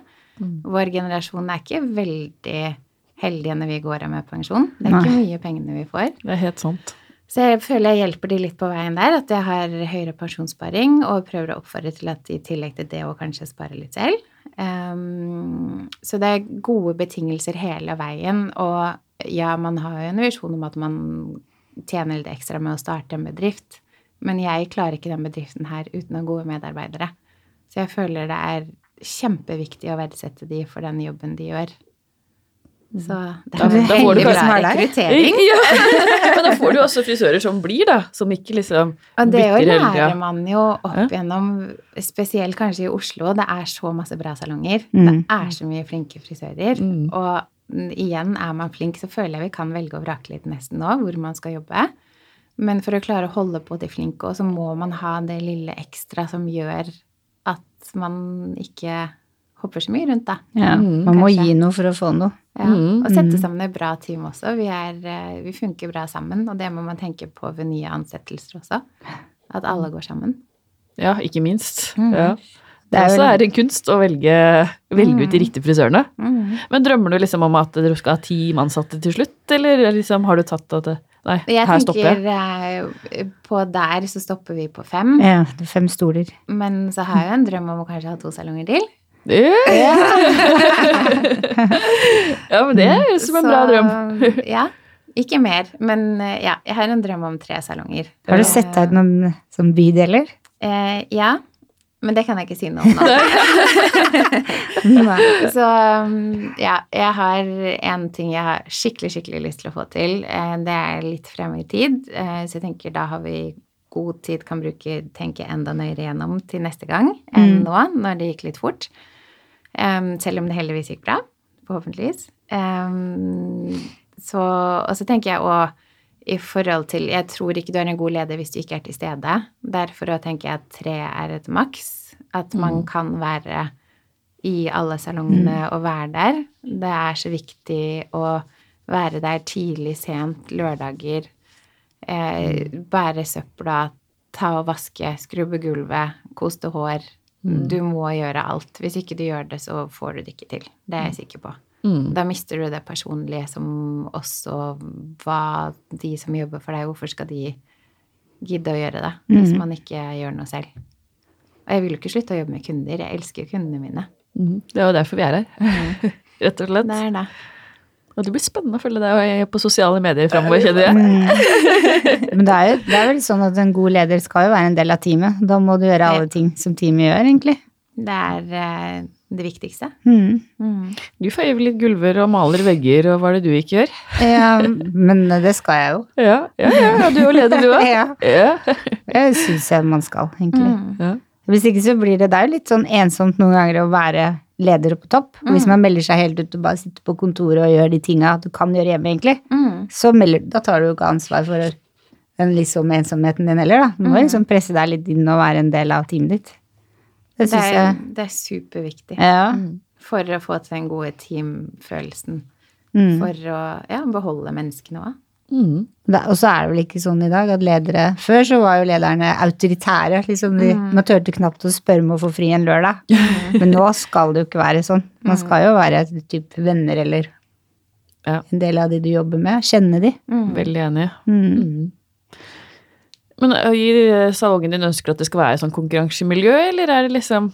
Vår generasjon er ikke veldig heldige når vi går av med pensjon. Det er ikke mye pengene vi får. Det er helt sant. Så jeg føler jeg hjelper de litt på veien der, at jeg har høyere pensjonssparing, og prøver å oppfordre til at de i tillegg til det å kanskje spare litt selv. Ehm, så det er gode betingelser hele veien, og ja, man har jo en visjon om at man tjener litt ekstra med å starte en bedrift, men jeg klarer ikke den bedriften her uten å ha gode medarbeidere. Så jeg føler det er kjempeviktig å verdsette de for den jobben de gjør. Så det Da- er da får du veldig bra rekruttering. Ja. Men da får du jo også frisører som blir, da. Som ikke liksom bytter det tida. Det lærer tida. man jo opp Ja. gjennom, spesielt kanskje i Oslo. Det er så masse bra salonger. Mm. Det er så mye flinke frisører. Mm. Og mm, igjen, er man flink, så føler jeg vi kan velge og vrake litt nesten nå hvor man skal jobbe. Men for å klare å holde på de flinke, så må man ha det lille ekstra som gjør at man ikke hopper så mye rundt, da. Ja, Mm, man må kanskje. gi noe for å få noe. Ja, Mm. og sette sammen et bra team også. Vi, er, eh, vi funker bra sammen, og det må man tenke på ved nye ansettelser også. At alle går sammen. Ja, ikke minst. Mm. Ja. Det er også er det kunst å velge, velge ut de Mm. riktige frisørene. Mm. Men drømmer du liksom om at dere skal ha ti ansatte til slutt, eller liksom har du tatt at det, Nei, Jeg her stopper jeg. tenker eh, på der så stopper vi på fem. Ja, det er fem stoler. Men så har jeg jo en drøm om å kanskje ha to salonger til. ja, men det er jo som en bra drøm. ja. Ikke mer. Men eh, ja, jeg har en drøm om tre salonger. Har du sett deg ut noen som bydeler? Eh, ja. Men det kan jeg ikke si noe om nå. Så um, ja, jeg har en ting jeg har skikkelig, skikkelig lyst til å få til. Eh, Det er litt fremme i tid, eh, så jeg tenker da har vi god tid, kan bruke, tenke enda nøyere gjennom til neste gang enn Mm. nå, når det gikk litt fort. Em, Selv om det heldigvis gikk bra, forhåpentligvis. Um, Så, og så tenker jeg òg i forhold til Jeg tror ikke du er en god leder hvis du ikke er til stede. Derfor tenker jeg at tre er et maks. At man kan være i alle salongene og være der. Det er så viktig å være der tidlig, sent, lørdager. Eh, bære søpla, ta og vaske, skrubbe gulvet, koste hår. Du må gjøre alt. Hvis ikke du gjør det, så får du det ikke til. Det er jeg sikker på. Mm. Da mister du det personlige som også hva de som jobber for deg, hvorfor skal de gidde å gjøre det hvis man ikke gjør noe selv? Og jeg vil jo ikke slutte å jobbe med kunder. Jeg elsker kundene mine. Mm. Det er jo derfor vi er her. Rett og slett. Det er det. Og det blir spennende å følge deg på sosiale medier framover, kjenner jeg. Mm. Men det er, jo, det er vel sånn at en god leder skal jo være en del av teamet. Da må du gjøre alle ting som teamet gjør, egentlig. Det er, eh, det viktigste. Mm. Mm. Du feier vel litt gulver og maler vegger, og hva er det du ikke gjør? Ja, men det skal jeg jo. Ja, ja, ja, ja du er leder, du òg. Ja, Ja. jeg syns jeg man skal, egentlig. Mm. Ja. Hvis ikke så blir det, det er jo litt sånn ensomt noen ganger å være leder på topp. Og Hvis Mm. man melder seg helt ut og bare sitter på kontoret og gjør de tinga du kan gjøre hjemme, egentlig, Mm. så melder, da tar du jo ikke ansvar for den liksom ensomheten din heller, da. Du må Mm. liksom presse deg litt inn og være en del av teamet ditt. Det Det er, jeg det er superviktig Ja. for å få til den gode teamfølelsen. Mm. For å ja, beholde menneskene òg. Mm. Og så er det vel ikke sånn i dag at ledere Før så var jo lederne autoritære. liksom de, Mm. Man turte knapt å spørre om å få fri en lørdag. Men nå skal det jo ikke være sånn. Man skal jo være et type venner eller Ja. en del av de du jobber med. Kjenne de. Mm. Veldig enig. Mm. Mm. Men gir i salongen din ønsker at det skal være sånn konkurransemiljø, eller er det liksom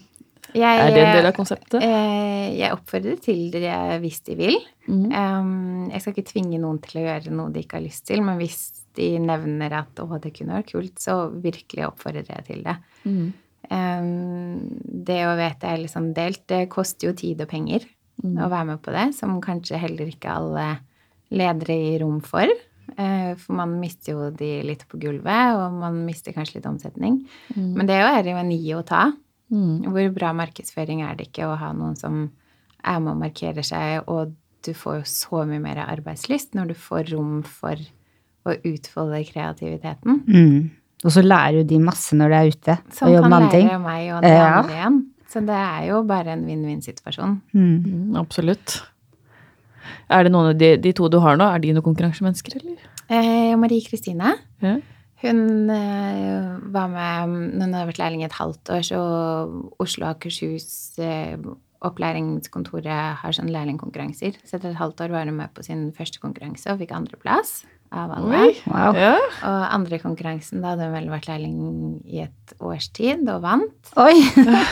Jeg, Er det en del av konseptet? eh, jeg oppfordrer til det hvis de vil. Mm. Um, jeg skal ikke tvinge noen til å gjøre noe de ikke har lyst til, men hvis de nevner at 'å, det kunne vært kult', så virkelig oppfordrer jeg til det. Mm. Um, det å vite er liksom delt, det koster jo tid og penger Mm. å være med på det, som kanskje heller ikke alle ledere gir rom for. Eh, For man mister jo de litt på gulvet, og man mister kanskje litt omsetning. Mm. Men det er jo en gi og ta. Mm. Hvor bra markedsføring er det ikke å ha noen som er med og markerer seg, og du får jo så mye mer arbeidslyst når du får rom for å utfolde kreativiteten. Mm. Og så lærer jo de masse når de er ute Som og jobber med andre ting. lære meg og de Ja. andre igjen. Så det er jo bare en vinn-vinn-situasjon. Mm. Mm, absolutt. Er det noen av de, de to du har nå, er de noen konkurransemennesker, eller? Eh, Marie Kristine, Ja. Hun eh, var med når hun hadde vært lærling i et halvt år, så Oslo og Akershus eh, opplæringskontoret har sånne lærlingkonkurranser. Så etter et halvt år var hun med på sin første konkurranse og fikk andreplass av alle. Oi. Wow. Ja. Og andre konkurransen, da hadde hun vel vært lærling i et års tid og vant. Oi!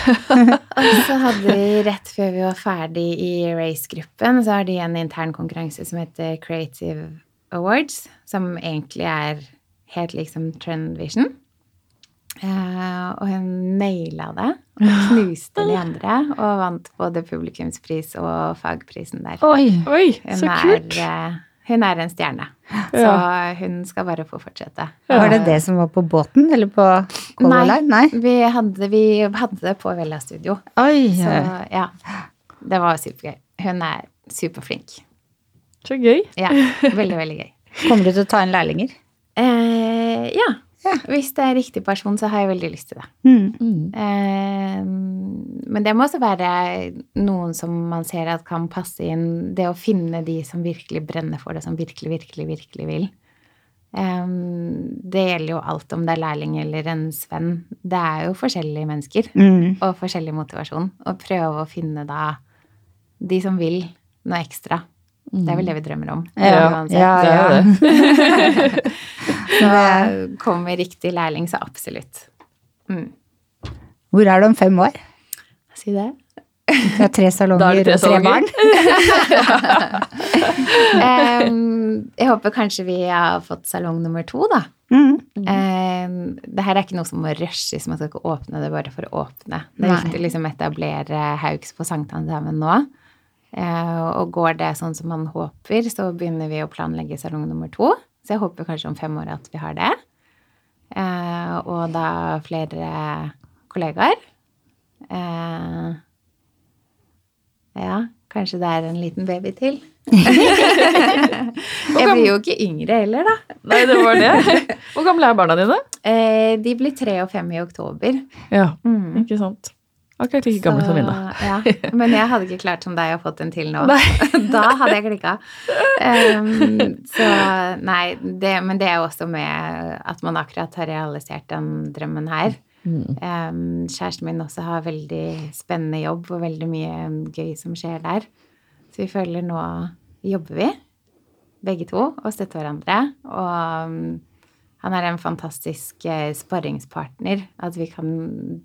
Og så hadde vi rett før vi var ferdig i race-gruppen, så har de en intern konkurranse som heter Creative Awards, som egentlig er helt liksom Trend Vision. Uh, og hun naila det. Og knuste de andre, og vant både publikumspris og fagprisen der. Oi! Oi, så er, kult. Uh, hun er en stjerne. Så hun skal bare få fortsette. Var det det som var på båten, eller på Color. Line? Nei. Vi hadde, vi hadde det på Vella Studio. Oi! Så ja. Det var supergøy. Hun er superflink. Så gøy. Ja, veldig, veldig gøy. Kommer du til å ta inn lærlinger? Eh, ja. Ja. Hvis det er riktig person, så har jeg veldig lyst til det. Mm. Mm. Eh, men det må også være noen som man ser at kan passe inn. Det å finne de som virkelig brenner for det, som virkelig, virkelig, virkelig vil. Eh, det gjelder jo alt om det er lærling eller en svenn. Det er jo forskjellige mennesker Mm. og forskjellig motivasjon. Og prøve å finne da de som vil noe ekstra. Det er vel det vi drømmer om. Ja, ja, ja, Så kommer riktig lærling, så absolutt. Mm. Hvor er du om fem år? Si det. Du har tre er salonger tre og tre barn. um, jeg håper kanskje vi har fått salong nummer to, da. Mm. Um, det her er ikke noe som må rushes, man skal ikke åpne det bare for å åpne. Det er viktig å liksom etablere Haugs på Sankthanshaugen nå. Uh, og går det sånn som man håper, så begynner vi å planlegge salong nummer to. Så jeg håper kanskje om fem år at vi har det. Eh, og da flere kollegaer. Eh, ja, kanskje det er en liten baby til. jeg blir jo ikke yngre heller, da. Nei, det var det. Hvor gamle er barna dine? Eh, de blir tre og fem i oktober. Ja, Mm. ikke sant. Akkurat like gammel som mine. Ja. Men jeg hadde ikke klart som deg å fått en til nå. da hadde jeg klikka. Um, så nei, det, men det er også med at man akkurat har realisert den drømmen her. Mm. Um, kjæresten min også har veldig spennende jobb og veldig mye gøy som skjer der. Så vi føler nå jobber vi, begge to, og støtter hverandre. Og han er en fantastisk eh, sparringspartner. At vi kan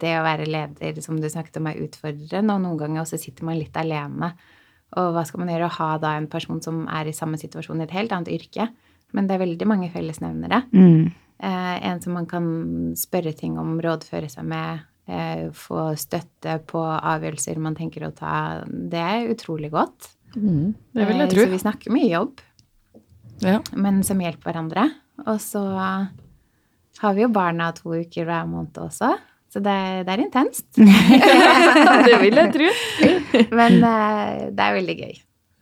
Det å være leder, som du snakket om, er utfordrende, og noen ganger også sitter man litt alene. Og hva skal man gjøre? Å ha da en person som er i samme situasjon i et helt annet yrke. Men det er veldig mange fellesnevnere. Mm. Eh, en som man kan spørre ting om, rådføre seg med. eh, få støtte på avgjørelser man tenker å ta, det er utrolig godt. Mm, det vil jeg Eh, tro. Så vi snakker mye jobb, Ja. men som hjelper hverandre. Og så har vi jo barna to uker hver måned også, så det, det er intenst. det vil jeg tro. Men eh, det er veldig gøy.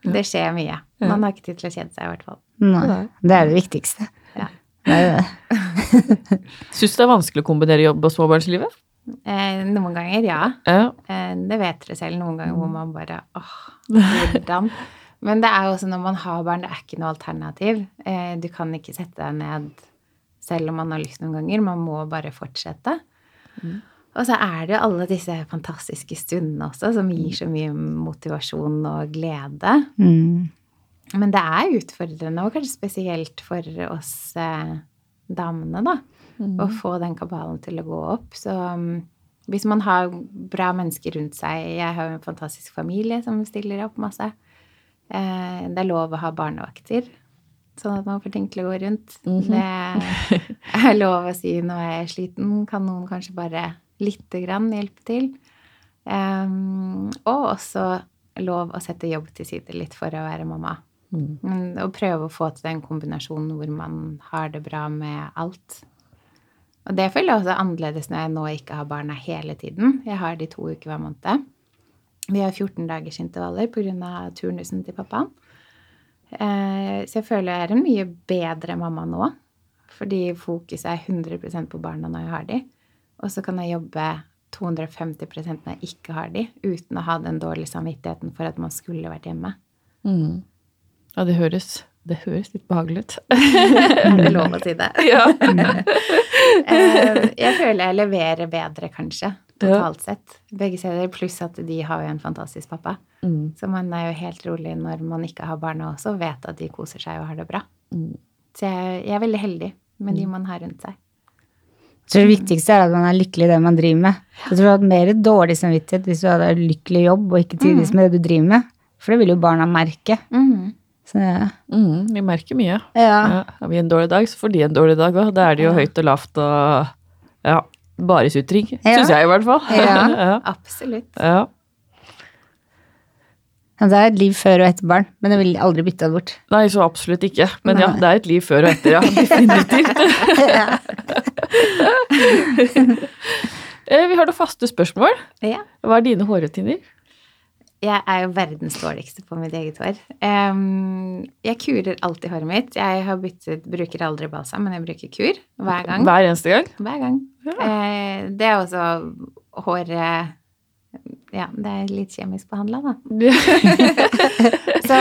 Det skjer mye. Man har ikke tid til å kjede seg, i hvert fall. Nei, det er det viktigste. Ja. Syns det er vanskelig å kombinere jobb og småbarnslivet? Eh, noen ganger, ja. Ja. Eh, det vet dere selv. Noen ganger hvor man bare åh, hvordan? Men det er jo også når man har barn, det er ikke noe alternativ. Eh, du kan ikke sette deg ned selv om man har lyst noen ganger. Man må bare fortsette. Og så er det jo alle disse fantastiske stundene også, som gir så mye motivasjon og glede. Mm. Men det er utfordrende, og kanskje spesielt for oss eh, damene, da. Å få den kabalen til å gå opp. Så um, hvis man har bra mennesker rundt seg Jeg har jo en fantastisk familie som stiller opp masse. Eh, det er lov å ha barnevakter, sånn at man får ting til å gå rundt. Det er lov å si når jeg er sliten, kan noen kanskje bare lite grann hjelpe til. Og også lov å sette jobb til side litt for å være mamma. Men å prøve å få til den kombinasjonen hvor man har det bra med alt. Og det føler jeg også annerledes når jeg nå ikke har barna hele tiden. Jeg har de to uker hver måned. Vi har 14-dagersintervaller pga. turnusen til pappaen. Eh, så jeg føler jeg er en mye bedre mamma nå. Fordi fokuset er 100 på barna når jeg har de. Og så kan jeg jobbe 250 når jeg ikke har de, uten å ha den dårlige samvittigheten for at man skulle vært hjemme. Mm. Ja, det høres, det høres litt behagelig ut. Er det lov å si det? ja. Eh, jeg føler jeg leverer bedre, kanskje, totalt sett. Begge steder, pluss at de har jo en fantastisk pappa. Mm. Så man er jo helt rolig når man ikke har barna også, og vet at de koser seg og har det bra. Mm. Så jeg, jeg er veldig heldig med de man har rundt seg. Jeg tror det viktigste er at man er lykkelig i det man driver med. Jeg tror du hadde mer dårlig samvittighet hvis du hadde lykkelig jobb og ikke trives med det du driver med. For det vil jo barna merke. Så, ja. Mm, vi merker mye. Ja. Ja, har vi en dårlig dag, så får de en dårlig dag òg. Da er det jo Ja. høyt og lavt og ja, bare sutring. Ja. Syns jeg i hvert fall. Ja. ja. Absolutt. ja. Det er et liv før og etter barn, men jeg vil aldri bytte det bort. Nei, så absolutt ikke. Men ja, det er et liv før og etter, ja. Definitivt. Eh, Vi har noen faste spørsmål. Ja. Hva er dine hårrutiner? Jeg er jo verdens dårligste på mitt eget hår. Jeg kurer alltid håret mitt. Jeg har byttet, bruker aldri balsam, men jeg bruker kur hver gang. Hver eneste gang? Hver gang. Eh, det er også håret Ja, det er litt kjemisk behandla, da. Så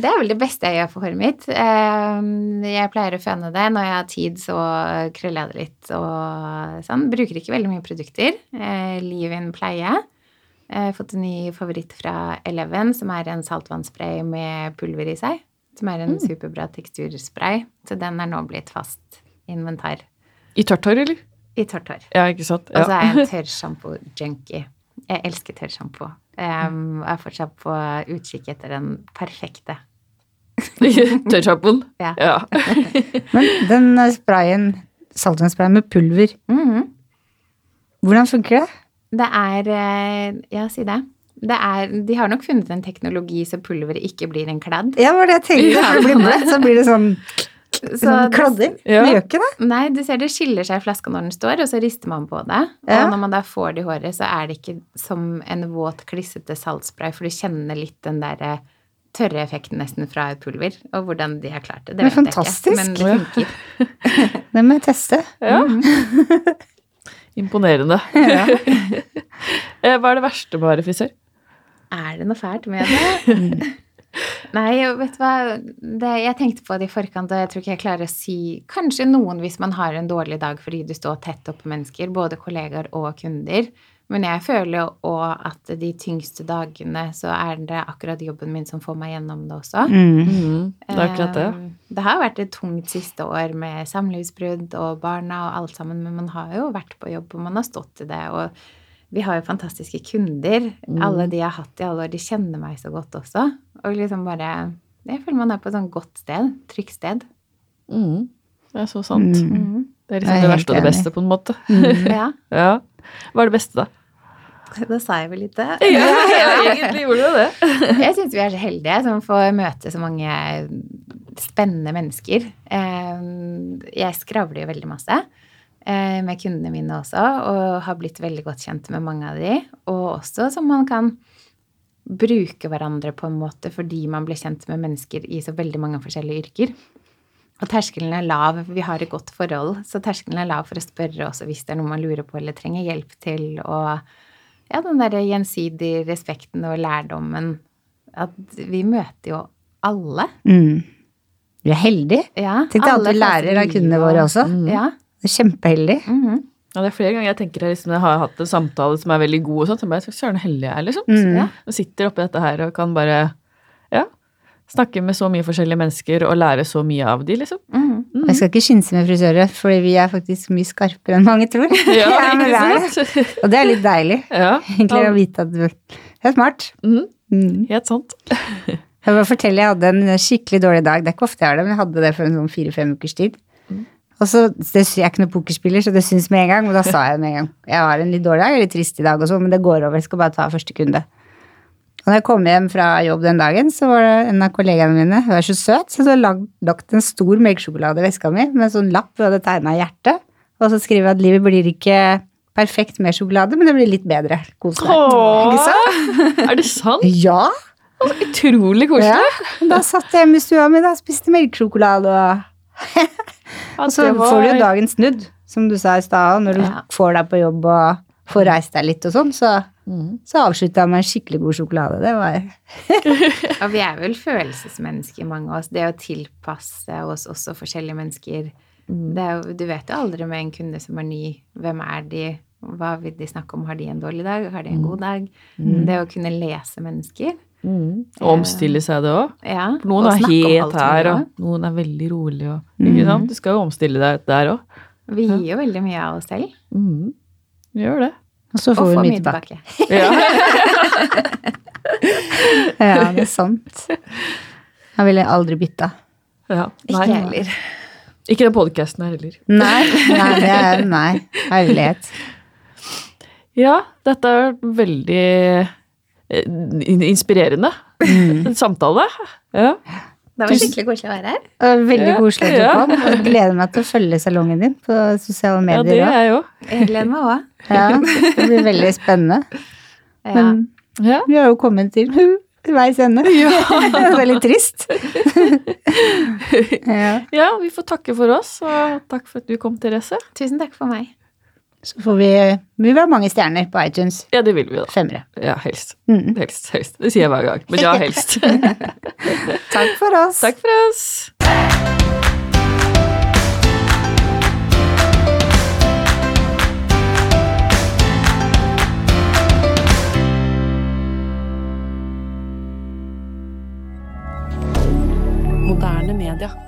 det er vel det beste jeg gjør for håret mitt. Eh, Jeg pleier å føne det. Når jeg har tid, så krøller jeg det litt og sånn. Bruker ikke veldig mye produkter. Liv Leave-in pleie. Jeg har fått en ny favoritt fra Eleven, som er en saltvannsspray med pulver i seg. Som er en superbra teksturspray. Så den er nå blitt fast inventar I tørt hår, eller? i tørt hår. Ja, ikke sant? Og så er jeg en tørrsjampo-junkie. Jeg elsker tørrsjampo. Um, og er fortsatt på utkikk etter den perfekte. Tørrsjampoen. Ja. Ja. Men den sprayen, saltvannsprayen med pulver, Mhm. hvordan funker det? Det er eh, Ja, si det. det er, de har nok funnet en teknologi så pulveret ikke blir en kladd. Ja, var det jeg tenkte. for Når det blir bløtt, så blir det sånn, Så sånn kladding. Ja. Det gjør ikke det. Nei, du ser det skiller seg i flaska når den står, og så rister man på det. Ja. Og når man da får det i håret, så er det ikke som en våt, klissete saltspray, for du kjenner litt den der eh, tørre effekten nesten fra et pulver. Og hvordan de har klart det, det er vet fantastisk. jeg ikke. Men det funker. Det må jeg teste. ja. Imponerende. Eh, Hva er det verste med å være frisør? Er det noe fælt med det? Nei, vet du hva. Det, jeg tenkte på det i forkant, og jeg tror ikke jeg klarer å si Kanskje noen hvis man har en dårlig dag fordi du står tett opp på mennesker, både kollegaer og kunder. Men jeg føler jo òg at de tyngste dagene så er det akkurat jobben min som får meg gjennom det også. Mm. Mm, det er akkurat det. Eh, Det har vært et tungt siste år med samlivsbrudd og barna og alt sammen, men man har jo vært på jobb, og man har stått i det. og vi har jo fantastiske kunder. Mm. Alle de jeg har hatt i alle år, de kjenner meg så godt også. Og liksom bare Jeg føler man er på et sånt godt sted. Trygt sted. Mm, det er så sant. Mm. Mm. Det er er liksom det helt verste og det enig. beste, på en måte. Ja. Ja. Hva er det beste, da? Da sa jeg vel litt det. Ja, egentlig gjorde du det. Jeg syns vi er så heldige som får møte så mange spennende mennesker. Jeg skravler jo veldig masse eh, med kundene mine også, og har blitt veldig godt kjent med mange av de. Og også som man kan bruke hverandre på en måte fordi man blir kjent med mennesker i så veldig mange forskjellige yrker. Og terskelen er lav. Vi har et godt forhold, så terskelen er lav for å spørre også hvis det er noe man lurer på eller trenger hjelp til. Og ja, den derre gjensidige respekten og lærdommen. At vi møter jo alle. Mm. Vi er heldige. Ja, Tenk deg at du lærer av kundene våre også. også. Ja. Det er Kjempeheldig. mhm. Ja, det er flere ganger jeg tenker jeg liksom, jeg har hatt en samtale som er veldig god, og sånt, så bare, søren heldig jeg er, liksom. Mm. Ja. Og sitter oppi dette her og kan bare ja, snakke med så mye forskjellige mennesker og lære så mye av de, liksom. Mhm. Mm. Jeg skal ikke skynse med frisører, fordi vi er faktisk mye skarpere enn mange tror. Ja, det. Og det er litt deilig, Ja, egentlig, å vite at du Det er smart. Mm. Mm. helt sant. Jeg vil fortelle, jeg hadde en skikkelig dårlig dag. Det er ikke ofte jeg har det, men jeg hadde det for en sånn fire-fem ukers tid. Mm. Og så, det, Jeg er ikke noen pokerspiller, så det syns med en gang. Og da sa jeg det med en gang. Jeg har en litt dårlig dag, jeg er litt trist i dag og sånn, men det går over. Jeg skal bare ta første kunde. Og da jeg kom hjem fra jobb den dagen, så var det en av kollegaene mine, hun er så søt, så hun hadde lag- lagt en stor melkesjokolade i veska mi med en sånn lapp hun hadde tegna hjertet. Og så skriver jeg at livet blir ikke perfekt med sjokolade, men det blir litt bedre. Kos deg. Er det sant? Ja! Utrolig Ja, koselig. da satt jeg hjemme i stua mi og spiste melkesjokolade og Og så var- får du jo dagen snudd, som du sa i stad, når du Ja. får deg på jobb og får reist deg litt og sånn, så, Mhm. så avslutta jeg med en skikkelig god sjokolade. Det var Og vi er vel følelsesmennesker, mange av oss. Det å tilpasse oss også forskjellige mennesker. Mm. Det er jo, du vet jo aldri med en kunde som er ny, hvem er de, hva vil de snakke om, har de en dårlig dag, har de en god dag? Det å kunne lese mennesker. Mm. Og omstille seg det òg. Ja, Noen er helt her, og noen er veldig rolig. Og, ikke sant? Du skal jo omstille deg der òg. Vi gir jo veldig mye av oss selv, vi Gjør det. Og så får får vi mye tilbake. tilbake. Ja. Ja, det er sant. Jeg ville aldri bytta. ja. Ikke jeg heller. Ikke den podkasten her heller. Nei, nei, det er nei. Herlighet. Ja, dette er veldig eh, inspirerende Mm. samtale. Ja. Det var skikkelig koselig å være her. Veldig Ja, koselig at du ja. kom. og Jeg gleder meg til å følge salongen din på sosiale medier. ja, det er jeg jo. Jeg gleder meg òg. Ja, det blir veldig spennende. Ja. Men Ja. vi har jo kommet til veis ende. det er litt trist. ja. ja, vi får takke for oss, og takk for at du kom, Therese. Tusen takk for meg. Så får vi Vi vil ha mange stjerner på iTunes. Ja, det vil vi, da. Femre. Ja, helst. Mm. Helst, helst. Det sier jeg hver gang. Men ja, helst. Takk for oss. Takk for oss. Moderne media.